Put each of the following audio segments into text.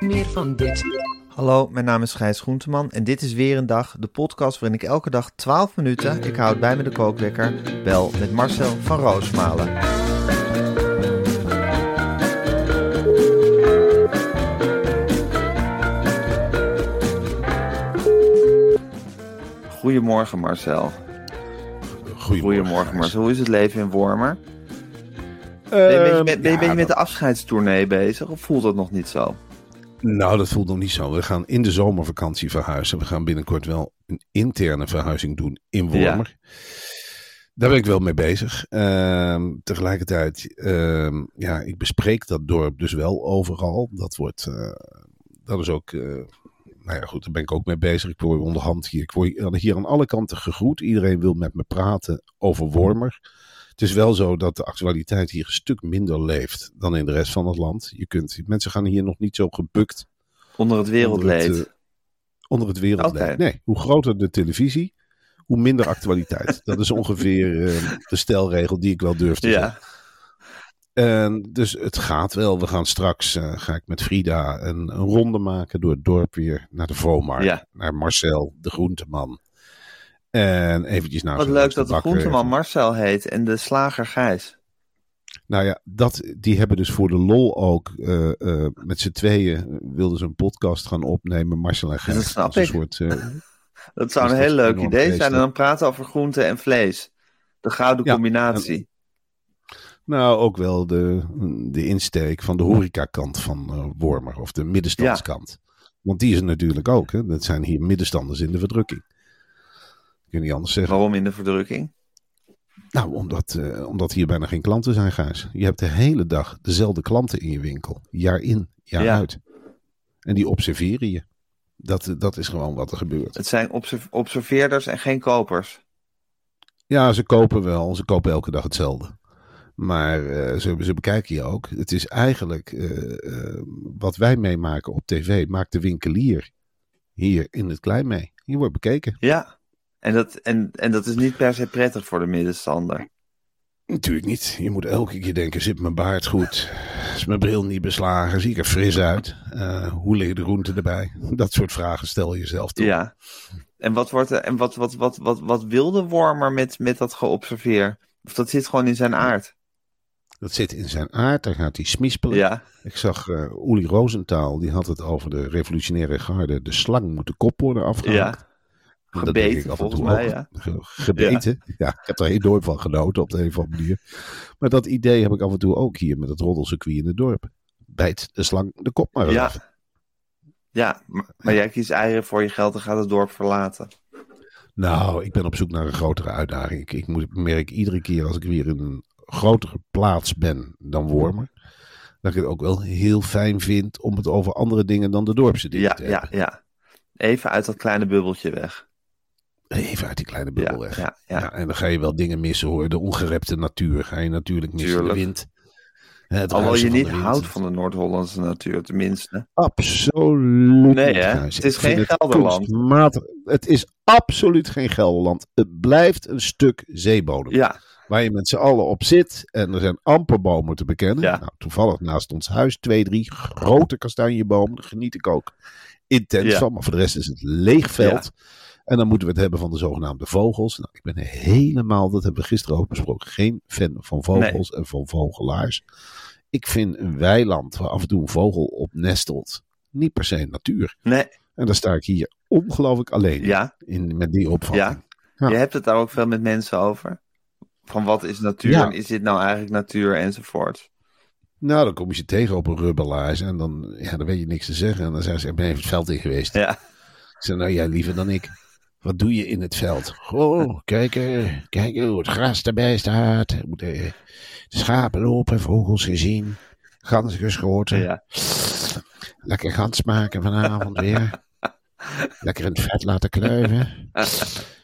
Meer van dit. Hallo, mijn naam is Gijs Groenteman en dit is weer een dag, de podcast waarin ik elke dag 12 minuten, ik houd bij me de kookwekker, bel met Marcel van Roosmalen. Goedemorgen Marcel. Goedemorgen Marcel. Hoe is het leven in Wormer? Ben je, met, ben je een beetje met de afscheidstournee bezig of voelt dat nog niet zo? Nou, dat voelt nog niet zo. We gaan in de zomervakantie verhuizen. We gaan binnenkort wel een interne verhuizing doen in Wormer. Daar ben ik wel mee bezig. Ehm, tegelijkertijd, ehm, ja, ik bespreek dat dorp dus wel overal. Dat wordt, eh, dat is ook, eh, nou ja goed, daar ben ik ook mee bezig. Ik word onderhand hier, ik word hier aan alle kanten gegroet. Iedereen wil met me praten over Wormer. Het is wel zo dat de actualiteit hier een stuk minder leeft dan in de rest van het land. Je kunt, mensen gaan hier nog niet zo gebukt. Onder het wereldleed. Onder het, uh, onder het wereldleed. Oké. Nee, hoe groter de televisie, hoe minder actualiteit. dat is ongeveer eh, de stelregel die ik wel durf te Ja. zeggen. En dus het gaat wel. We gaan straks, eh, ga ik met Frida een, een ronde maken door het dorp weer naar de Vomar. Ja. Naar Marcel, de groenteman. En eventjes naar Wat leuk dat de groenteman Marcel heet en de slager Gijs. Nou ja, dat, die hebben dus voor de lol ook eh, eh, met z'n tweeën wilden ze een podcast gaan opnemen. Marcel en Gijs. Dat snap Als een ik. soort, eh, Dat zou een heel leuk idee zijn. En dan praten over groente en vlees. De gouden Ja, combinatie. nou, ook wel de, de insteek van de horecakant van Wormer. Of de middenstandskant. Want die is er natuurlijk ook. Hè? Dat zijn hier middenstanders in de verdrukking. Kun je niet anders zeggen. Waarom in de verdrukking? Nou, omdat, eh, omdat hier bijna geen klanten zijn, Gijs. Je hebt de hele dag dezelfde klanten in je winkel. Jaar in, jaar Ja. uit. En die observeren je. Dat, dat is gewoon wat er gebeurt. Het zijn observ- observeerders en geen kopers. Ja, ze kopen wel. Ze kopen elke dag hetzelfde. Maar eh, ze, ze bekijken je ook. Het is eigenlijk eh, wat wij meemaken op tv, maakt de winkelier hier in het klein mee. Je wordt bekeken. Ja. En dat, en, en dat is niet per se prettig voor de middenstander. Natuurlijk niet. Je moet elke keer denken, zit mijn baard goed? Is mijn bril niet beslagen? Zie ik er fris uit? Eh, hoe liggen de groenten erbij? Dat soort vragen stel je jezelf toe. Ja. En wat, wordt er, en wat, wat, wat, wat, wat wil de wormer met, met dat geobserveer? Of dat zit gewoon in zijn aard? Dat zit in zijn aard, daar gaat hij smispelen. Ja. Ik zag eh Uli Rosenthal, die had het over de revolutionaire garde. De slang moet de kop worden afgehaakt. Ja. En dat denk ik Gebeten, volgens mij, ja. Ge- Gebeten. Ja. ik heb er enorm van genoten op de een of andere manier. Maar dat idee heb ik af en toe ook hier met het roddelcircuit in het dorp. Bijt de slang de kop maar Ja. af. Ja, maar, maar jij kiest eieren voor je geld en gaat het dorp verlaten. Nou, ik ben op zoek naar een grotere uitdaging. Ik, ik moet, merk iedere keer als ik weer in een grotere plaats ben dan Wormer. Dat ik het ook wel heel fijn vind om het over andere dingen dan de dorpse dingen Ja, te ja, hebben. ja. Even uit dat kleine bubbeltje weg. Even uit die kleine bubbel Ja, weg. ja, ja. En dan ga je wel dingen missen hoor. De ongerepte natuur ga je natuurlijk missen. Tuurlijk. De wind. Het Alhoewel je niet houdt van de Noord-Hollandse natuur, tenminste. Absoluut Nee, hè? Het is geen Gelderland. Het is absoluut geen Gelderland. Het blijft een stuk zeebodem. Ja, Waar je met z'n allen op zit. En er zijn amper bomen te bekennen. Ja. Nou, toevallig naast ons huis twee, drie grote kastanjebomen. Daar geniet ik ook intens Ja. van. Maar voor de rest is het leeg veld. En dan moeten we het hebben van de zogenaamde vogels. Nou, ik ben helemaal, dat hebben we gisteren ook besproken, geen fan van vogels en van vogelaars. ik vind een weiland waar af en toe een vogel op nestelt niet per se natuur. Nee, En daar sta ik hier ongelooflijk alleen ja. in, met die opvatting. ja. Ja. Je hebt het daar ook veel met mensen over. Van wat is natuur Ja. en is dit nou eigenlijk natuur enzovoort. Nou, dan kom je ze tegen op een rubberlaars en dan, ja, dan weet je niks te zeggen. En dan zeggen ze, ik ben even het veld in geweest. Ja, Ik zeg, nou jij liever dan ik. Wat doe je in het veld? Oh, kijken, kijken hoe het gras erbij staat. De schapen lopen, vogels gezien, ganzen geschoten. ja. Lekker gans maken vanavond weer. Lekker in het vet laten kluiven.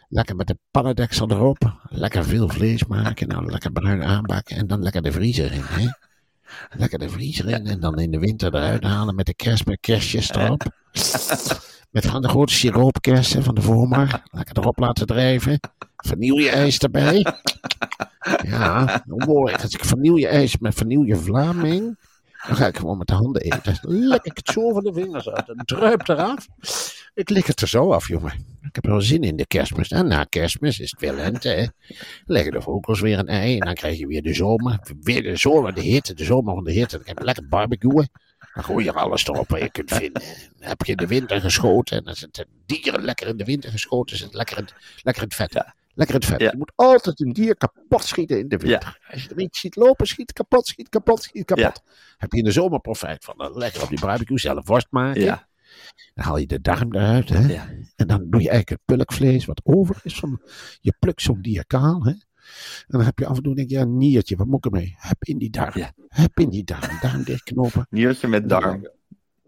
Lekker met de pannendeksel erop. Lekker veel vlees maken. Nou, lekker bruin aanbakken. En dan lekker de vriezer in, hè. Lekker de vriezer in. En dan in de winter eruit halen met de kerst met kerstjes erop. Met van de grote siroopkersen van de Vormar. Lekker erop laten drijven. Vanilleijs erbij. Ja, mooi. Als ik vanilleijs met vanille Vlaming. Dan ga ik gewoon met de handen eten. Lekker ik het zo van de vingers uit. Het druipt eraf. Ik lik het er zo af, jongen. Ik heb wel zin in de kerstmis. En na kerstmis is het weer lente, hè. Leggen de vogels weer een ei. En dan krijg je weer de zomer. Weer de zomer, de hitte. De zomer van de hitte. Dan heb je lekker barbecuen. Dan gooi je alles erop wat je kunt vinden. Dan heb je in de winter geschoten. En dan zitten dieren lekker in de winter geschoten. Zit lekker in, lekker in het vet. Lekker in het vet. Ja. Je moet altijd een dier kapot schieten in de winter. Als je er iets ziet lopen, schiet kapot, schiet kapot, schiet kapot. Heb je in de zomer profijt van. Dan lekker op die barbecue zelf worst maken. Dan haal je de darm eruit. Hè? En dan doe je eigenlijk het pulkvlees wat over is. Van, je plukt zo'n dier kaal. Hè? En dan heb je af en toe denk je, ja, een niertje, wat moet ik ermee? Heb in die darm. Ja. Heb in die darm. Darm dichtknopen. Niertje met darm.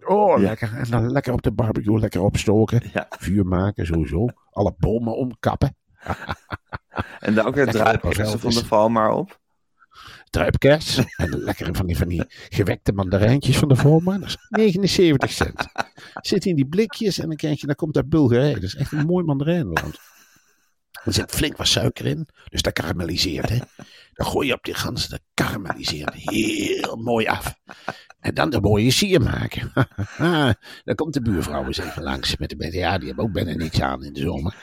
Oh, Ja. lekker. En dan lekker op de barbecue, lekker opstoken. Ja. Vuur maken, sowieso. Alle bomen omkappen. En dan ook weer druipkersen opgeveld van de val maar op. Druipkers. en lekker van die, van die gewekte mandarijntjes van de Vorma. Dat is 79 cent. Zit in die blikjes en dan krijg je, dan komt uit Bulgarije. Dat is echt een mooi mandarijnland. Er zit flink wat suiker in, dus dat karamelliseert. Hè. Dan gooi je op die ganzen, dat karamelliseert heel mooi af. En dan de mooie sier maken. dan komt de buurvrouw eens even langs met de. Ja, die hebben ook bijna niks aan in de zomer.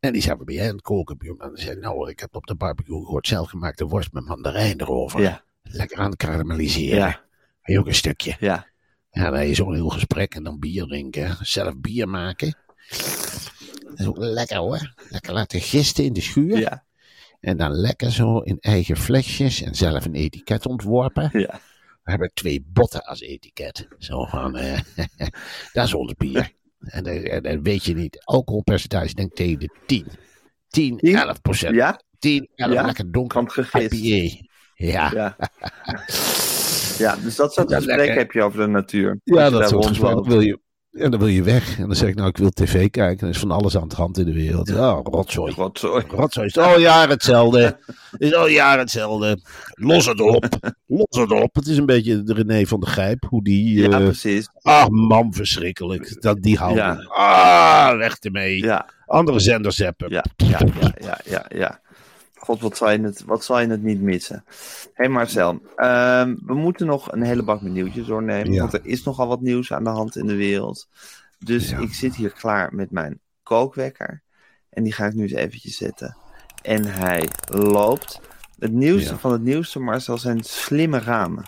En die zei, ben jij aan het koken, buurman? En zei, nou, ik heb op de barbecue gehoord zelfgemaakte worst met mandarijn erover. Ja. Lekker aan het karamelliseren. Ja. Je ook een stukje. Ja. Ja, dan je zo'n heel gesprek en dan bier drinken. Zelf bier maken. Dat is ook lekker hoor. Lekker laten gisten in de schuur. Ja. En dan lekker zo in eigen flesjes en zelf een etiket ontworpen. Ja. We hebben twee botten als etiket. Zo van, eh, dat is ons bier. En dan, weet je niet, alcoholpercentage denk ik tegen de 10. 10, 10? 11 procent. Ja. 10, 11, Ja? lekker donker. IPA. Ja. Ja. ja, dus dat soort gesprekken heb je over de natuur. Ja, dat soort gesprekken wil je. En dan wil je weg. En dan zeg ik, nou, ik wil tv kijken. En er is van alles aan de hand in de wereld. Ja, rotzooi. Rotzooi. Rotzooi is al jaren hetzelfde. is al jaren hetzelfde. Los het op. Los het op. Het is een beetje de René van de Gijp. Hoe die... Ja, eh, precies. ah, man, verschrikkelijk. Dat, die houden. Ja. Ah, weg ermee. Ja, Andere zenders ja, ja, ja, ja, ja, ja. God, wat zal je het, wat zal je het niet missen? Hé hey Marcel, ehm, we moeten nog een hele bak met nieuwtjes doornemen. Ja. Want er is nogal wat nieuws aan de hand in de wereld. Dus Ja. ik zit hier klaar met mijn kookwekker. En die ga ik nu eens eventjes zetten. En hij loopt. Het nieuwste Ja. van het nieuwste, Marcel, zijn slimme ramen.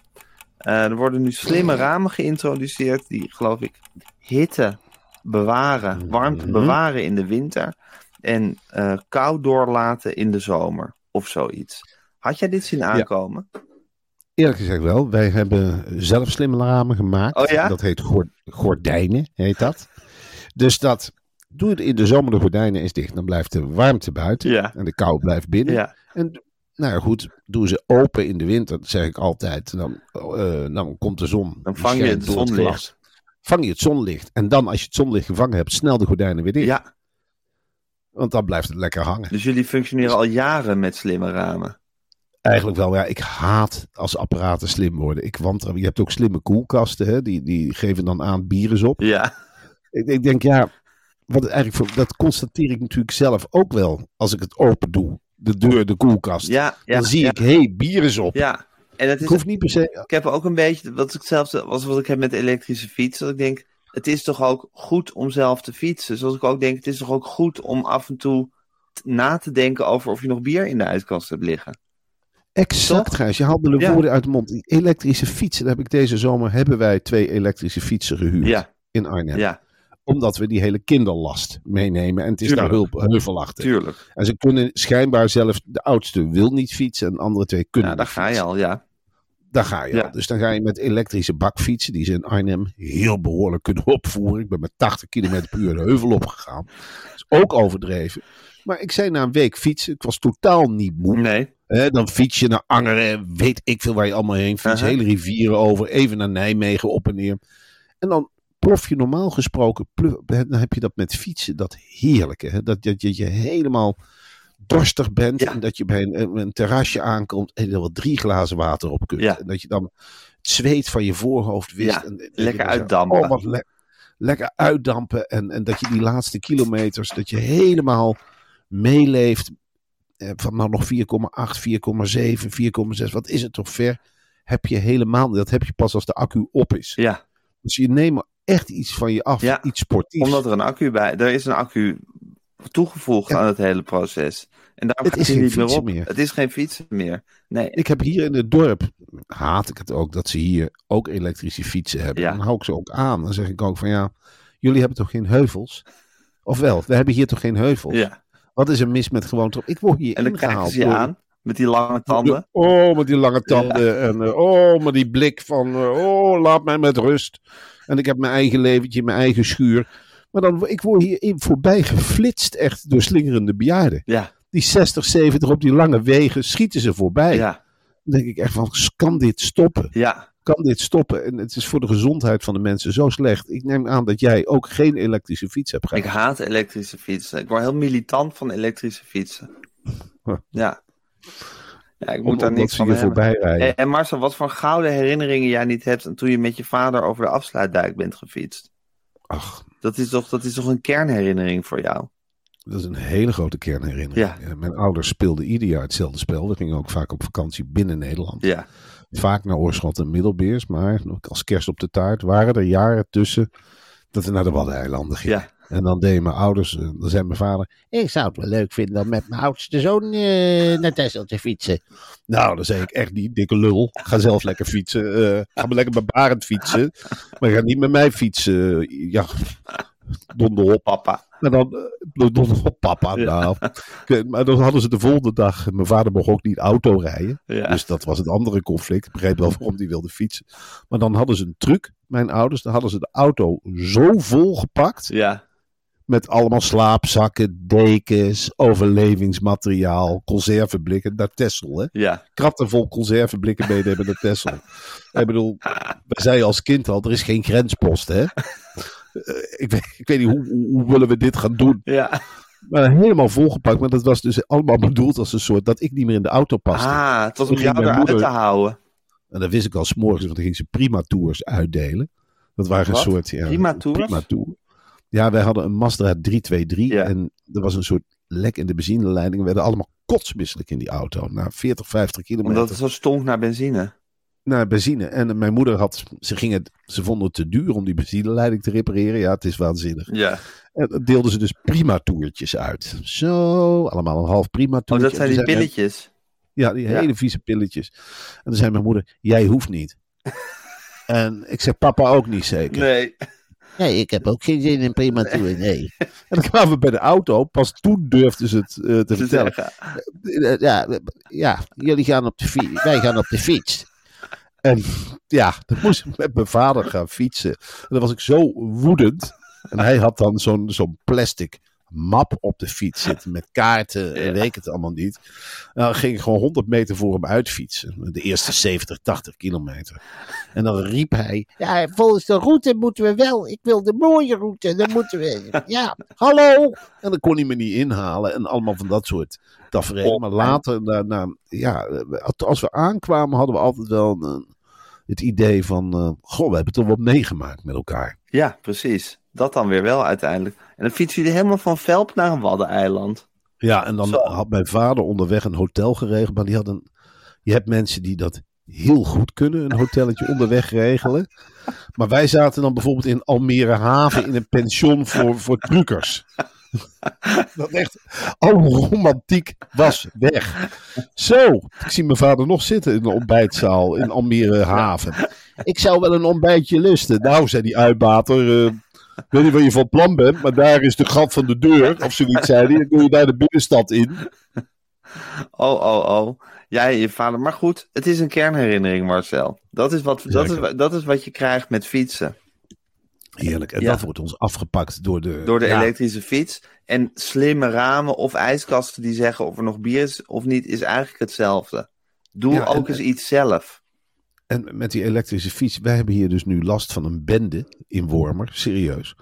Eh, er worden nu slimme ramen geïntroduceerd die, geloof ik, hitte bewaren, warmte Mhm. bewaren in de winter en eh, kou doorlaten in de zomer of zoiets. Had jij dit zien aankomen? Eerlijk gezegd wel. Wij hebben zelf slimme ramen gemaakt. Oh ja? Dat heet gor- gordijnen, heet dat. Dus dat... Doe het in de zomer de gordijnen eens dicht. Dan blijft de warmte buiten. Ja. En de kou blijft binnen. Ja, En nou ja, goed, doe ze open in de winter, dat zeg ik altijd. Dan, eh, dan komt de zon. dan vang je het zonlicht. Vang je het zonlicht. En dan, als je het zonlicht gevangen hebt, snel de gordijnen weer dicht. Ja, Want dan blijft het lekker hangen. dus jullie functioneren al jaren met slimme ramen. Eigenlijk wel, ja. Ik haat als apparaten slim worden. Ik wantrouw. Je hebt ook slimme koelkasten, hè? Die, die geven dan aan bieren op. Ja, Ik, ik denk, ja, wat eigenlijk voor, dat constateer ik natuurlijk zelf ook wel. Als ik het open doe, de deur, de koelkast. ja, ja. dan zie ja, ik, hé, hey, bier is op. Ja, en Ik is, hoef niet per se... ik heb ook een beetje, wat is hetzelfde als wat ik heb met de elektrische fiets. Dat ik denk, het is toch ook goed om zelf te fietsen. Zoals ik ook denk, het is toch ook goed om af en toe na te denken over of je nog bier in de ijskast hebt liggen. Exact, Toch? Gijs. Je haalt me de Ja. woorden uit de mond. Die elektrische fietsen. Daar heb ik deze zomer hebben wij twee elektrische fietsen gehuurd Ja, in Arnhem. ja, Omdat we die hele kinderlast meenemen. En het is daar hulp, heuvelachtig. tuurlijk. En ze kunnen schijnbaar zelfs, de oudste wil niet fietsen en de andere twee kunnen Ja, daar ga je al, ja. Daar ga je Ja. Dus dan ga je met elektrische bakfietsen, die ze in Arnhem heel behoorlijk kunnen opvoeren. Ik ben met 80 km per uur de heuvel opgegaan. Dat is ook overdreven. Maar ik zei na een week fietsen, ik was totaal niet moe. Nee, dan fiets je naar Angeren, weet ik veel waar je allemaal heen fietst. Uh-huh. Hele rivieren over, even naar Nijmegen op en neer. En dan plof je normaal gesproken, dan heb je dat met fietsen, dat heerlijke. Hè? Dat, dat je, je helemaal dorstig bent Ja. en dat je bij een, een terrasje aankomt en je er wel drie glazen water op kunt. Ja. En dat je dan het zweet van je voorhoofd wist. Ja, en, en lekker uitdampen. Oh, wat le- lekker uitdampen en, en dat je die laatste kilometers, dat je helemaal meeleeft eh, van nou nog 4,8, 4,7, 4,6, wat is het toch ver? Heb je helemaal, dat heb je pas als de accu op is. ja. Dus je neemt echt iets van je af, Ja, iets sportiefs. Omdat er een accu bij... Er is een accu toegevoegd Ja. aan het hele proces. En daarom Het gaat is hij geen niet meer fietsen op. meer. Het is geen fietsen meer. Nee. Ik heb hier in het dorp, haat ik het ook, dat ze hier ook elektrische fietsen hebben. Ja. Dan hou ik ze ook aan. Dan zeg ik ook van ja, jullie hebben toch geen heuvels? Ofwel, we hebben hier toch geen heuvels? Ja. Wat is er mis met gewoon toch? Ik word hier En dan ingehaald. ze je door- aan met die lange tanden. Oh, met die lange tanden. En eh, oh, met die blik van, eh, oh, laat mij met rust. En ik heb mijn eigen leventje, mijn eigen schuur. Maar dan, ik word hier voorbij geflitst echt door slingerende bejaarden. Ja, Die 60, 70 op die lange wegen schieten ze voorbij. ja, Dan denk ik echt van, kan dit stoppen? ja. Kan dit stoppen? En het is voor de gezondheid van de mensen zo slecht. Ik neem aan dat jij ook geen elektrische fiets hebt Ik gehad. haat elektrische fietsen. Ik word heel militant van elektrische fietsen. Huh. Ja. Ja, ik Om- moet daar niks van voorbij rijden. En, en Marcel, wat voor gouden herinneringen jij niet hebt toen je met je vader over de afsluitdijk bent gefietst? Ach, Dat is toch, dat is toch een kernherinnering voor jou? Dat is een hele grote kernherinnering. Ja. Ja, Mijn ouders speelden ieder jaar hetzelfde spel. We gingen ook vaak op vakantie binnen Nederland. Ja, Vaak naar Oorschot en Middelbeers. Maar als kerst op de taart waren er jaren tussen dat we naar de Waddeneilanden gingen. ja, En dan deden mijn ouders, eh, dan zei mijn vader... Ik zou het wel leuk vinden om met mijn oudste zoon eh, naar Texel te fietsen. Nou, dan zei ik echt niet, dikke lul. Ga zelf lekker fietsen. eh, ga maar lekker met Barend fietsen. Maar ga niet met mij fietsen. Ja, donder op. papa. Maar dan, eh, papa. Nou, maar dan hadden ze de volgende dag. Mijn vader mocht ook niet auto rijden. Ja. Dus dat was het andere conflict. Ik begreep wel waarom die wilde fietsen. Maar dan hadden ze een truc, mijn ouders. Dan hadden ze de auto zo vol gepakt. Ja, Met allemaal slaapzakken, dekens, overlevingsmateriaal, conserveblikken. Naar Tessel, hè. ja, Kratten vol conserveblikken meenemen naar Tessel. Ik bedoel, wij zeiden als kind al, er is geen grenspost, hè. Eh, Ik weet, ik weet niet, hoe, hoe, willen we dit gaan doen? ja. Maar helemaal volgepakt. Maar dat was dus allemaal bedoeld als een soort dat ik niet meer in de auto paste. Ah, het was om jou eruit moeder- te houden. En dat wist ik al s'morgens, want dan ging ze prima tours uitdelen. Dat waren Wat? een soort... Ja, Prima tours? Prima tour. Ja, wij hadden een Mazda 323 Ja. en er was een soort lek in de benzineleiding. We werden allemaal kotsmisselijk in die auto. Na 40, 50 kilometer. Omdat het zo stonk naar benzine. Naar benzine. En mijn moeder had, ze, ging het, ze vonden het te duur om die benzineleiding te repareren. Ja, het is waanzinnig. Ja. En dan deelden ze dus prima toertjes uit. Zo, allemaal een half prima Oh, toertje. dat zijn die pilletjes. ja, die Ja. hele vieze pilletjes. En toen zei mijn moeder, jij hoeft niet. en ik zei, papa ook niet zeker. Nee. Nee, ik heb ook geen zin in prima tour, nee. En dan kwamen we bij de auto. Pas toen durfden ze het eh, te Te vertellen. zeggen. Eh, Ja, eh, ja, jullie gaan op de fiets. Wij gaan op de fiets. En ja, dan moest ik met mijn vader gaan fietsen. En dan was ik zo woedend. En hij had dan zo'n zo'n plastic map op de fiets zitten met kaarten en weet ik het allemaal niet. En dan ging ik gewoon 100 meter voor hem uitfietsen. De eerste 70, 80 kilometer. En dan riep hij, ja, volgens de route moeten we wel. Ik wil de mooie route. Dan moeten we, ja, hallo. En dan kon hij me niet inhalen en allemaal van dat soort tafereel. Maar later, na, na, ja, als we aankwamen, hadden we altijd wel een, het idee van, eh, goh, we hebben toch wat meegemaakt met elkaar. Ja, precies. Dat dan weer wel uiteindelijk. En dan fietsen jullie helemaal van Velp naar een waddeneiland. Ja, en dan Zo. had mijn vader onderweg een hotel geregeld. Maar die had een. Je hebt mensen die dat heel goed kunnen, een hotelletje onderweg regelen. Maar wij zaten dan bijvoorbeeld in Almere Haven in een pension voor, voor truckers. Dat echt, alle romantiek was weg. Zo, ik zie mijn vader nog zitten in de ontbijtzaal in Almere Haven. Ik zou wel een ontbijtje lusten. Nou, zei die uitbater, ik weet niet wat je van plan bent, maar daar is de gat van de deur, of zoiets zei hij. Dan kun je daar de binnenstad in. Oh, oh, oh. Jij en je vader. Maar goed, het is een kernherinnering, Marcel. Dat is wat, dat is, dat is wat je krijgt met fietsen. Heerlijk. En Ja. dat wordt ons afgepakt door de... Door de ja, elektrische fiets. En slimme ramen of ijskasten die zeggen of er nog bier is of niet, is eigenlijk hetzelfde. Doe Ja, en- ook eens iets zelf. En met die elektrische fiets, wij hebben hier dus nu last van een bende in Wormer, serieus.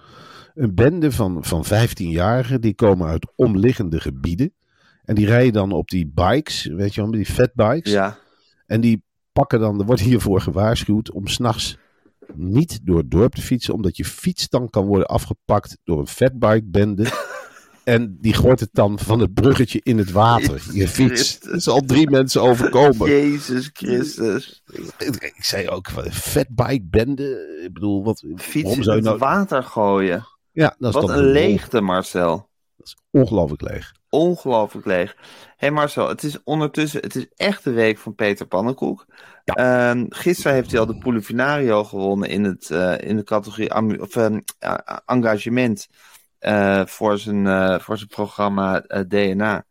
Een bende van, van 15-jarigen, die komen uit omliggende gebieden. En die rijden dan op die bikes, weet je wel, die fatbikes. Ja. En die pakken dan, er wordt hiervoor gewaarschuwd om s'nachts niet door het dorp te fietsen, omdat je fiets dan kan worden afgepakt door een fatbike-bende. En die gooit het dan van het bruggetje in het water, je fiets. Dat is al drie mensen overkomen. Jezus Christus. Ik zei ook, fatbike-bende. Ik bedoel, wat, Fiets in het nou... water gooien. Ja, dat is Wat een leegte, Marcel. Dat is ongelooflijk leeg. Ongelooflijk leeg. Hé hey Marcel, het is ondertussen, het is echt de week van Peter Pannenkoek. Ehm, gisteren heeft hij al de Polifinario gewonnen in, het, eh, in de categorie of, ehm, ja, engagement eh, voor, zijn, eh, voor zijn programma DNA.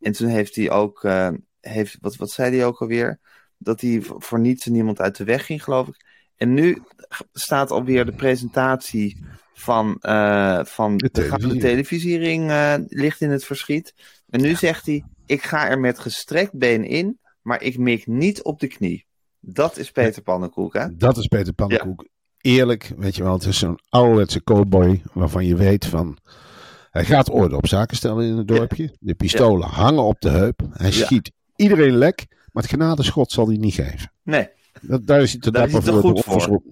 En toen heeft hij ook, eh, heeft, wat, wat zei hij ook alweer? Dat hij voor voor niets en niemand uit de weg ging, geloof ik. En nu staat alweer de presentatie van, eh, van De televisiering. eh, ligt in het verschiet. En nu zegt hij, ik ga er met gestrekt been in, maar ik mik niet op de knie. Dat is Peter Pannenkoek, hè? Dat is Peter Pannenkoek. Eerlijk, weet je wel, het is zo'n ouderwetse cowboy waarvan je weet van... Hij gaat orde op zaken stellen in het dorpje. De pistolen hangen op de heup. Hij schiet iedereen lek, maar het genadeschot zal hij niet geven. Nee, Dat, daar is hij te Daar dapper voor. goed voor.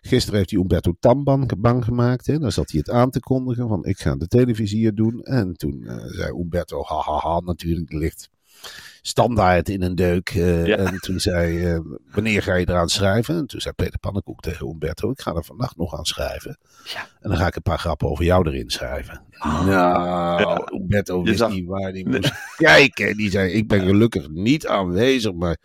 Gisteren heeft hij Umberto Tan bang, gemaakt. Hè? Dan zat hij het aan te kondigen van ik ga de televisie hier doen. En toen eh, zei Umberto, ha ha ha, natuurlijk ligt standaard in een deuk. eh, Ja. En toen zei, eh, wanneer ga je eraan schrijven? En toen zei Peter Pannenkoek tegen Umberto, ik ga er vannacht nog aan schrijven. Ja. En dan ga ik een paar grappen over jou erin schrijven. Nou, Umberto wist zag- niet waar hij moest kijken. Die zei, ik ben gelukkig niet aanwezig. Maar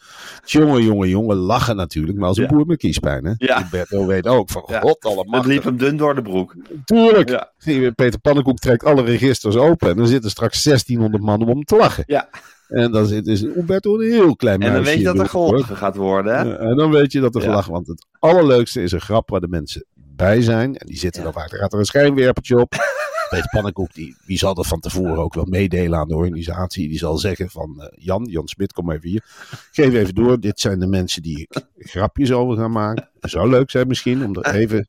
jongen, jongen, jongen, lachen natuurlijk. Maar als een Ja. boer met kiespijn, hè? Ja. Umberto weet ook van, Ja. god het allemaal. liep hem dun door de broek. Tuurlijk. Ja. Peter Pannenkoek trekt alle registers open. En dan zitten straks 1600 man om hem te lachen. Ja. En dan zit is Umberto een heel klein En dan weet je dat er geholpen gaat worden, En dan weet je dat er gelachen Want het allerleukste is een grap waar de mensen bij zijn. En die zitten dan vaak. Er gaat er een schijnwerpertje op. Peter Pannenkoek, die, die zal dat van tevoren ook wel meedelen aan de organisatie. Die zal zeggen van eh, Jan, Jan Smit, kom even hier. Geef even door. Dit zijn de mensen die grapjes over gaan maken. Het zou leuk zijn misschien om er even...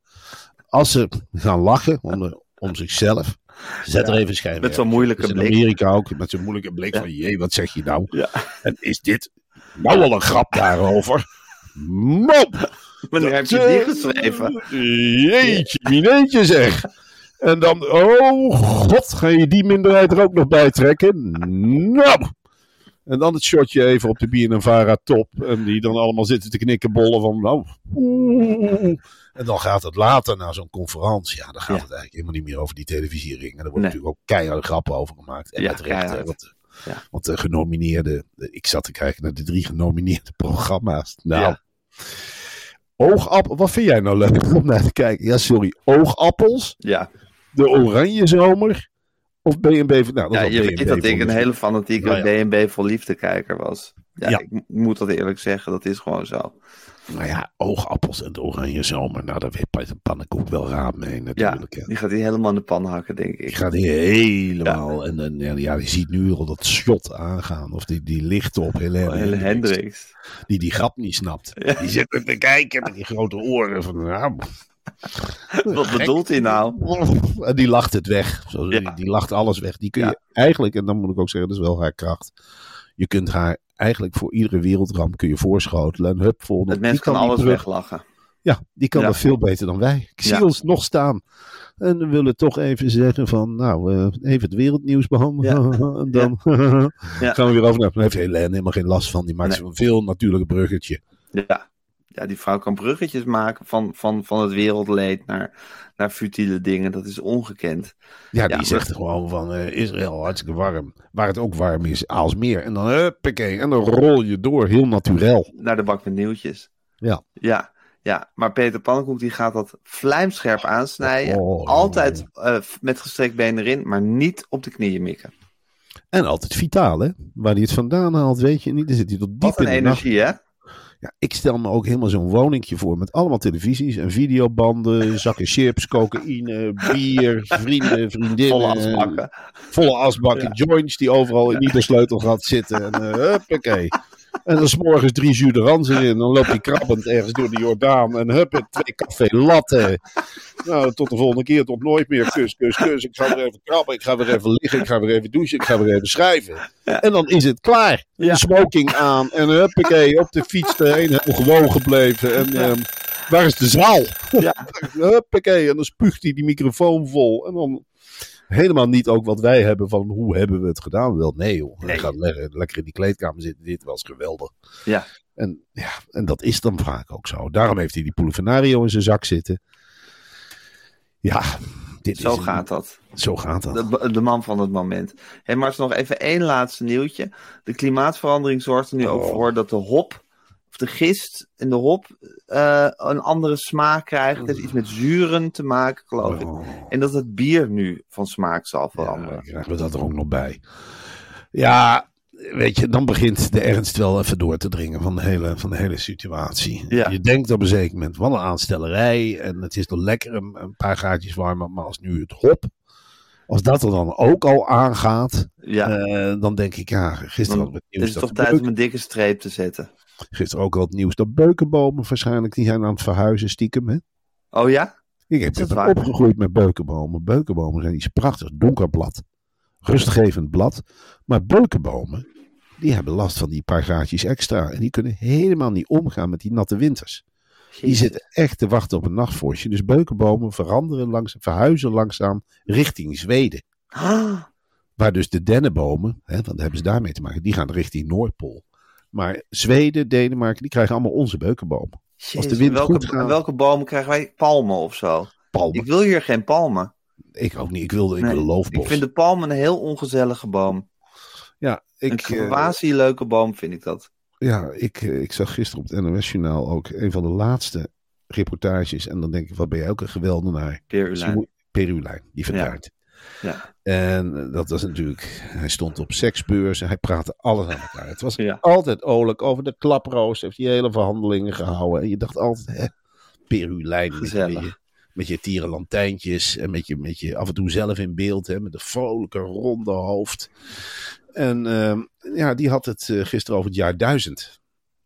Als ze gaan lachen om, de- om zichzelf, zet er even schijnwerper. Met zo'n moeilijke is in blik. Amerika ook, met zo'n moeilijke blik van, jee, wat zeg je nou? Ja. En is dit nou al een grap daarover? Mop! Wanneer heb je die geschreven? Jeetje, mineetje zeg. En dan, oh god, ga je die minderheid er ook nog bij trekken? Nou! En dan het shotje even op de BNNVARA top. En die dan allemaal zitten te knikkenbollen van, nou... En dan gaat het later naar zo'n conferentie. Ja, dan gaat Ja. het eigenlijk helemaal niet meer over die televisiering. En er worden Nee. natuurlijk ook keiharde grappen over gemaakt. En Ja, met recht, want, Ja. want de genomineerde... Ik zat te kijken naar de drie genomineerde programma's. Nou... Oogappel, wat vind jij nou leuk om naar te kijken? Ja, sorry. Oogappels, Ja, de Oranje Zomer of BNB? Nou, ja je weet B&B dat ik voor een hele fanatieke Nou ja. BNB vol liefdekijker was. Ja, Ja. ik moet dat eerlijk zeggen, dat is gewoon zo. Nou ja, oogappels en de Oranje Zomer. Nou, daar weet Peter Pannenkoek wel raad mee Ja, natuurlijk. hè. die gaat hij helemaal in de pan hakken, denk ik. Die gaat hier helemaal. En, en ja, ja, die ziet nu al dat shot aangaan. Of die, die licht op Helene, Oh, Hele Hendricks, Hendricks. Die die grap niet snapt. Ja. Die zit er te kijken met die grote oren. Van, nou, Wat bedoelt hij nou? En die lacht het weg. Zo, Ja. die, die lacht alles weg. Die kun je eigenlijk, en dan moet ik ook zeggen, dat is wel haar kracht. Je kunt haar eigenlijk voor iedere wereldramp kun je voorschotelen. En hup, volgende. Het mens die kan alles weglachen. Ja, die kan Ja. dat veel beter dan wij. Ik zie Ja. ons nog staan. En we willen toch even zeggen van, nou, eh, even het wereldnieuws behandelen. en dan Ja. gaan we weer over. naar- Dan heeft Helene helemaal geen last van. Die maakt Nee. zo'n veel natuurlijk bruggetje. Ja, ja, die vrouw kan bruggetjes maken van, van, van het wereldleed naar, naar futiele dingen. Dat is ongekend. Ja, die Ja, zegt gewoon van eh, Israël hartstikke warm. Waar het ook warm is, Aalsmeer. En dan huppakee, en dan rol je door, heel natuurlijk. Naar de bak met nieuwtjes. Ja. Ja, ja. maar Peter Pannenkoek die gaat dat vlijmscherp aansnijden. Oh, Altijd eh, met gestrekt been erin, maar niet op de knieën mikken. En altijd vitaal, hè? Waar hij het vandaan haalt, weet je niet. Dan zit hij tot diep Wat een in de nacht. energie, hè? Ja, ik stel me ook helemaal zo'n woningje voor met allemaal televisies en videobanden, zakken chips, cocaïne, bier, vrienden, vriendinnen. Volle asbakken. Volle asbakken, joints die overal in ieder sleutelgat zitten. En uh, huppakee. En dan 's morgens drie jus de rans erin. Dan loop je krabbend ergens door de Jordaan. En hup, twee café latte. Nou, tot de volgende keer, tot nooit meer. Kus, kus, kus. Ik ga weer even krabben. Ik ga weer even liggen. Ik ga weer even douchen. Ik ga weer even schrijven. En dan is het klaar. De smoking aan. En huppakee, op de fiets erheen. Gewoon gebleven. En ehm, waar is de zaal? Ja. Huppakee. En dan spuugt hij die microfoon vol. En dan helemaal niet ook wat wij hebben van hoe hebben we het gedaan. Wel, nee joh. Nee. gaat lekker, lekker in die kleedkamer zitten. Dit was geweldig. Ja. En, ja, en dat is dan vaak ook zo. Daarom heeft hij die Polifenario in zijn zak zitten. Ja, dit Zo is een- gaat dat. Zo gaat dat. De, de man van het moment. Hé, maar nog even één laatste nieuwtje. De klimaatverandering zorgt er nu ook Oh. voor dat de hop, of de gist in de hop, eh, een andere smaak krijgt. Het heeft iets met zuren te maken, geloof ik. Oh, En dat het bier nu van smaak zal ja, veranderen. krijgen we dat er ook nog bij. Ja, weet je, dan begint de ernst wel even door te dringen van de hele, van de hele situatie. Ja. Je denkt op een zeker moment, wat een aanstellerij. En het is toch lekker een, een paar gaatjes warmer. Maar als nu het hop, als dat er dan ook al aangaat. Ja, eh, dan denk ik, ja, gisteren dan het het nieuws is dat toch tijd om een dikke streep te zetten. Gisteren ook al het nieuws dat beukenbomen waarschijnlijk, die zijn aan het verhuizen stiekem. Hè? Oh ja? Ik heb waar? opgegroeid met beukenbomen. Beukenbomen zijn iets prachtigs, donker blad. Rustgevend blad. Maar beukenbomen, die hebben last van die paar graadjes extra. En die kunnen helemaal niet omgaan met die natte winters. Die zitten echt te wachten op een nachtvorstje. Dus beukenbomen veranderen langzaam, verhuizen langzaam richting Zweden. Ah, Waar dus de dennenbomen, hè, want daar hebben ze daarmee te maken, die gaan richting Noordpool. Maar Zweden, Denemarken, die krijgen allemaal onze beukenbomen. Als de jezus, wind welke, goed gaat. welke bomen krijgen wij? Palmen of zo? Palmen. Ik wil hier geen palmen. Ik ook niet. Ik wilde, ik Nee, wil loofbos. Ik vind de palm een heel ongezellige boom. ja, ik, een eh, quasi leuke boom vind ik dat. ja, ik, eh, ik zag gisteren op het NOS-journaal ook een van de laatste reportages. En dan denk ik, wat ben jij ook een geweldenaar. Peer Dus Perulijn, die verdwijnt. Ja. En eh, dat was natuurlijk, hij stond op seksbeurzen, hij praatte alles aan elkaar. Het was Ja. altijd oorlijk over de klaproos, heeft die hele verhandelingen gehouden. En je dacht altijd, hè, Perulijn, met, je, met je tierenlantijntjes en met je, met je af en toe zelf in beeld, hè, met een vrolijke ronde hoofd. En ehm, ja, die had het eh, gisteren over het jaar duizend.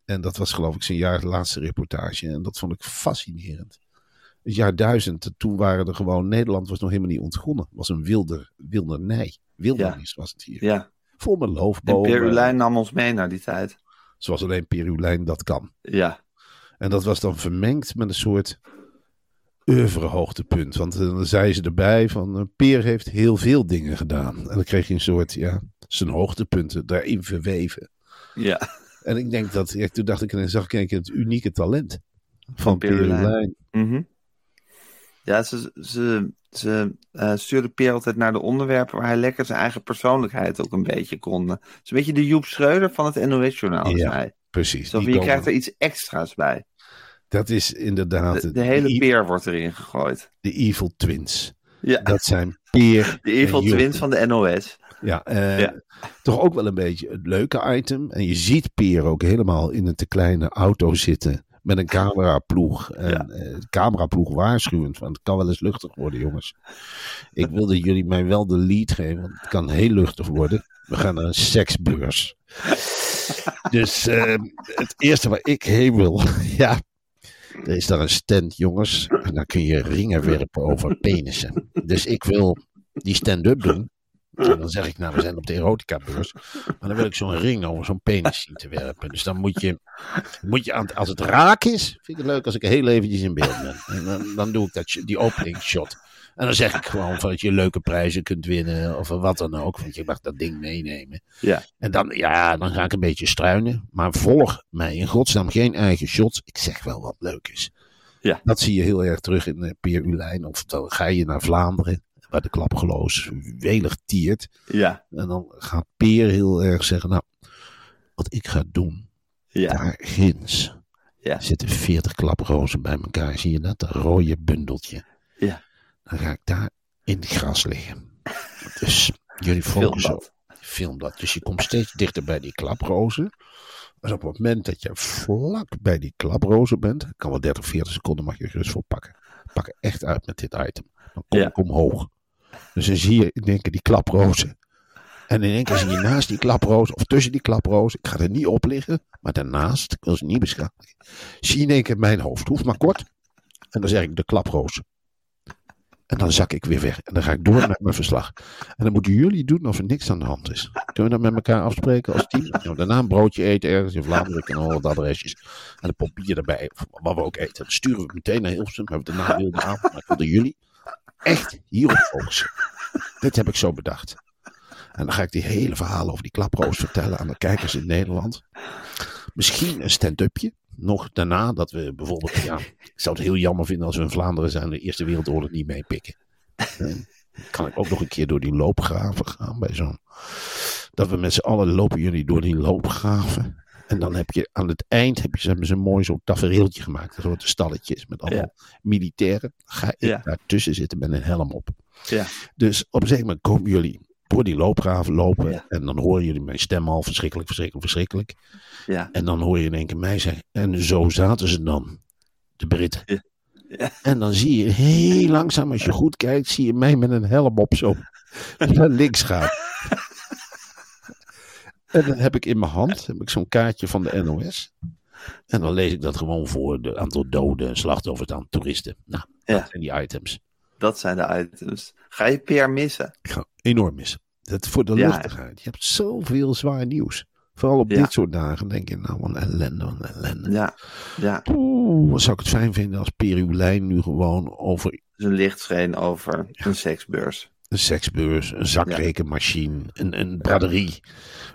En dat was geloof ik zijn jaar laatste reportage. En dat vond ik fascinerend. Het jaar duizend, toen waren er gewoon, Nederland was nog helemaal niet ontgonnen. Het was een wilder, wildernij. Wildernis was het hier. Ja. Vol met En loofbomen. Peer Ulijn nam ons mee naar die tijd. Zoals alleen Perulijn dat kan. Ja. En dat was dan vermengd met een soort oeuvre-hoogtepunt. Want eh, dan zei ze erbij van, eh, Peer heeft heel veel dingen gedaan. En dan kreeg je een soort, ja, zijn hoogtepunten daarin verweven. Ja. En ik denk dat, ja, toen dacht ik, en zag ik een keer het unieke talent van Van Perulijn. Perulijn. Mhm. Ja, ze, ze, ze eh, stuurde Peer altijd naar de onderwerpen waar hij lekker zijn eigen persoonlijkheid ook een beetje kon. eh, Het is een beetje de Joep Schreuder van het NOS-journaal, Ja, zei hij. Precies. Zo, je komen- krijgt er iets extra's bij. Dat is inderdaad De, de hele peer wordt erin gegooid. de Evil Twins. Ja, Dat zijn Peer de evil twins van de NOS. Ja, eh, Ja. toch ook wel een beetje het leuke item. En je ziet Peer ook helemaal in een te kleine auto zitten. Met een cameraploeg. En Ja. eh, cameraploeg waarschuwend. Want het kan wel eens luchtig worden, jongens. Ik wil dat jullie mij wel de lead geven. Want het kan heel luchtig worden. We gaan naar een seksbeurs. Dus eh, het eerste waar ik heen wil. Ja, er is daar een stand, jongens. En dan kun je ringen werpen over penissen. Dus ik wil die stand-up doen. En dan zeg ik, nou, we zijn op de erotica-beurs. Maar dan wil ik zo'n ring over zo'n penis zien te werpen. Dus dan moet je, moet je aan, als het raak is, vind ik het leuk als ik heel eventjes in beeld ben. En dan, dan doe ik dat, die openingsshot. En dan zeg ik gewoon van dat je leuke prijzen kunt winnen of wat dan ook. Want je mag dat ding meenemen. Ja. En dan, ja, dan ga ik een beetje struinen. Maar volg mij in godsnaam geen eigen shots. Ik zeg wel wat leuk is. Ja. Dat zie je heel erg terug in Peer Ulijn. Of dan ga je naar Vlaanderen, waar de klapgeloos welig tiert. Ja. En dan gaat Peer heel erg zeggen, nou, wat ik ga doen, Ja. daar ginds Ja. zitten 40 klaprozen bij elkaar. Zie je dat? Dat rode bundeltje. Ja. Dan ga ik daar in het gras liggen. Dus jullie focussen film dat. Dus je komt steeds dichter bij die klaprozen. Dus op het moment dat je vlak bij die klaprozen bent, kan wel 30, 40 seconden mag je er gerust voor pakken. Pak er echt uit met dit item. Dan kom Ja. ik omhoog. Dus dan zie je één keer die klaprozen. En in één keer zie je naast die klaprozen, of tussen die klaprozen, ik ga er niet op liggen, maar daarnaast, ik wil ze niet beschadigen, zie je in één keer mijn hoofd. Hoeft maar kort. En dan zeg ik de klaproos. En dan zak ik weer weg. En dan ga ik door met mijn verslag. En dan moeten jullie doen of er niks aan de hand is. Kunnen we dat met elkaar afspreken als team? Nou, daarna een broodje eten ergens in Vlaanderen. En al wat adresjes. En een pot bier erbij. Wat we ook eten. Dan sturen we meteen naar Hilversum. Hebben we daarna wilde avond. Maar ik wilde jullie echt hierop focussen. Dit heb ik zo bedacht. En dan ga ik die hele verhalen over die klaproos vertellen aan de kijkers in Nederland. Misschien een stand-upje. Nog daarna dat we bijvoorbeeld, ja, ik zou het heel jammer vinden als we in Vlaanderen zijn de Eerste Wereldoorlog niet meepikken. Dan kan ik ook nog een keer door die loopgraven gaan bij zo'n. Dat we met z'n allen lopen jullie door die loopgraven. En dan heb je aan het eind heb je, hebben ze een mooi zo'n tafereeltje gemaakt. Een soort stalletjes met allemaal militairen. Ga ik Ja. daartussen zitten met een helm op. Ja. Dus op een gegeven moment komen jullie door die loopgraven lopen. Ja. En dan horen jullie mijn stem al verschrikkelijk, verschrikkelijk, verschrikkelijk. Ja. En dan hoor je in één keer mij zeggen. En zo zaten ze dan. De Britten. Ja. Ja. En dan zie je heel langzaam, als je goed kijkt, zie je mij met een helm op zo naar links gaan. En dan heb ik in mijn hand heb ik zo'n kaartje van de NOS. En dan lees ik dat gewoon voor het aantal doden en slachtoffers aan toeristen. Nou, Ja. dat zijn die items. Dat zijn de items. Ga je Peer missen? Ik ga enorm missen. Dat voor de Ja. luchtigheid. Je hebt zoveel zwaar nieuws. Vooral op Ja. dit soort dagen denk je, nou, wat een ellende, wat een ellende. Ja. Ja. Oeh, wat zou ik het fijn vinden als Perulijn nu gewoon over een lichtscheen over een seksbeurs. Een seksbeurs, een zakrekenmachine, een, een braderie,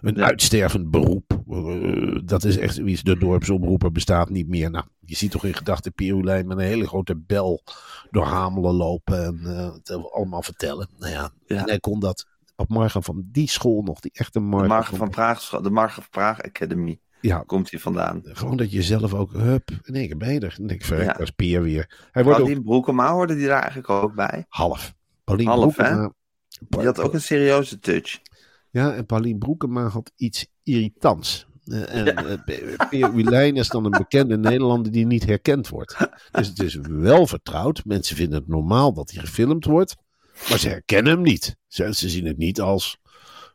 een uitstervend beroep. Eh, dat is echt iets, de dorpsomroeper bestaat niet meer. Nou, je ziet toch in gedachten Perulijn met een hele grote bel door Hamelen lopen en eh, het allemaal vertellen. Nou ja, en hij kon dat op Marga van die school nog, die echte De Marga, Margen van Praag, de Margen van Praag Academy Ja, komt hier vandaan. gewoon dat je zelf ook, hup, in één keer ben je er. Ik, verrek, Ja. is Peer weer. Hij wordt ook Paulien Broekema hoorde die daar eigenlijk ook bij. half. Paulien Half, Broekema- Die had ook een serieuze touch. Ja, en Paulien Broekema had iets irritants. Eh, en eh, Ulijn is dan een bekende Nederlander die niet herkend wordt. Dus het is wel vertrouwd. Mensen vinden het normaal dat hij gefilmd wordt. Maar ze herkennen hem niet. Ze, ze zien het niet als...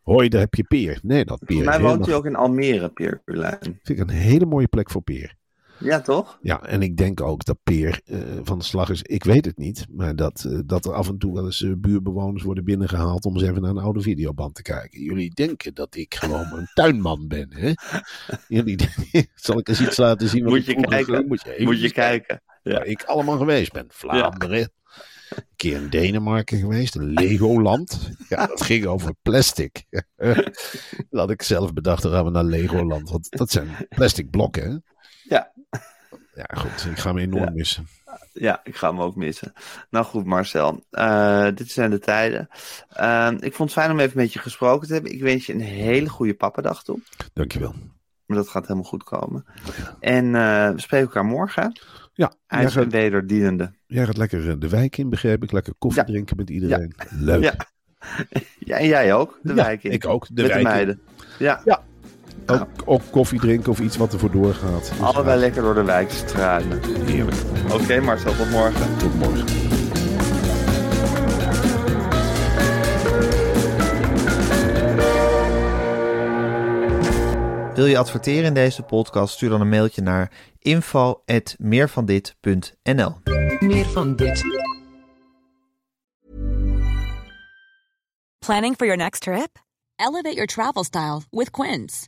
Hoi, daar heb je Peer. Nee, dat Peer Volgens mij woont hij ook in Almere, Peer Urlijn. vind ik een hele mooie plek voor Peer. Ja, toch? Ja, en ik denk ook dat Peer eh, van de slag is. Ik weet het niet, maar dat, eh, dat er af en toe wel eens eh, buurbewoners worden binnengehaald om eens even naar een oude videoband te kijken. Jullie denken dat ik gewoon een tuinman ben, hè? Jullie zal ik eens iets laten zien? wat Moet je kijken. Moet je, even Moet je eens kijken. Waar ik allemaal geweest ben. Vlaanderen. Een keer in Denemarken geweest, een Legoland. Ja, dat ging over plastic. dat had ik zelf bedacht, dan gaan we naar Legoland. Want dat zijn plastic blokken, hè? Ja. Ja, goed. Ik ga me enorm Ja. missen. Ja, ik ga hem ook missen. Nou goed, Marcel. Eh, dit zijn de tijden. Eh, ik vond het fijn om even met je gesproken te hebben. Ik wens je een hele goede pappadag toe. Dankjewel. Maar dat gaat helemaal goed komen. En eh, we spreken elkaar morgen. Ja, IJs en wederdienende. jij gaat lekker eh, de wijk in, begreep ik. Lekker koffie Ja. drinken met iedereen. Leuk. Ja. Ja, en jij ook, de Ja, wijk in. ik ook, de met wijk in. de meiden. Ja, Ook, ook koffie drinken of iets wat ervoor doorgaat. Dus, allebei lekker door de wijk struinen. Heerlijk. Oké Marcel, tot morgen. Tot morgen. Wil je adverteren in deze podcast? Stuur dan een mailtje naar info@meervandit.nl. Meer van dit. Planning for your next trip? Elevate your travel style with Quince.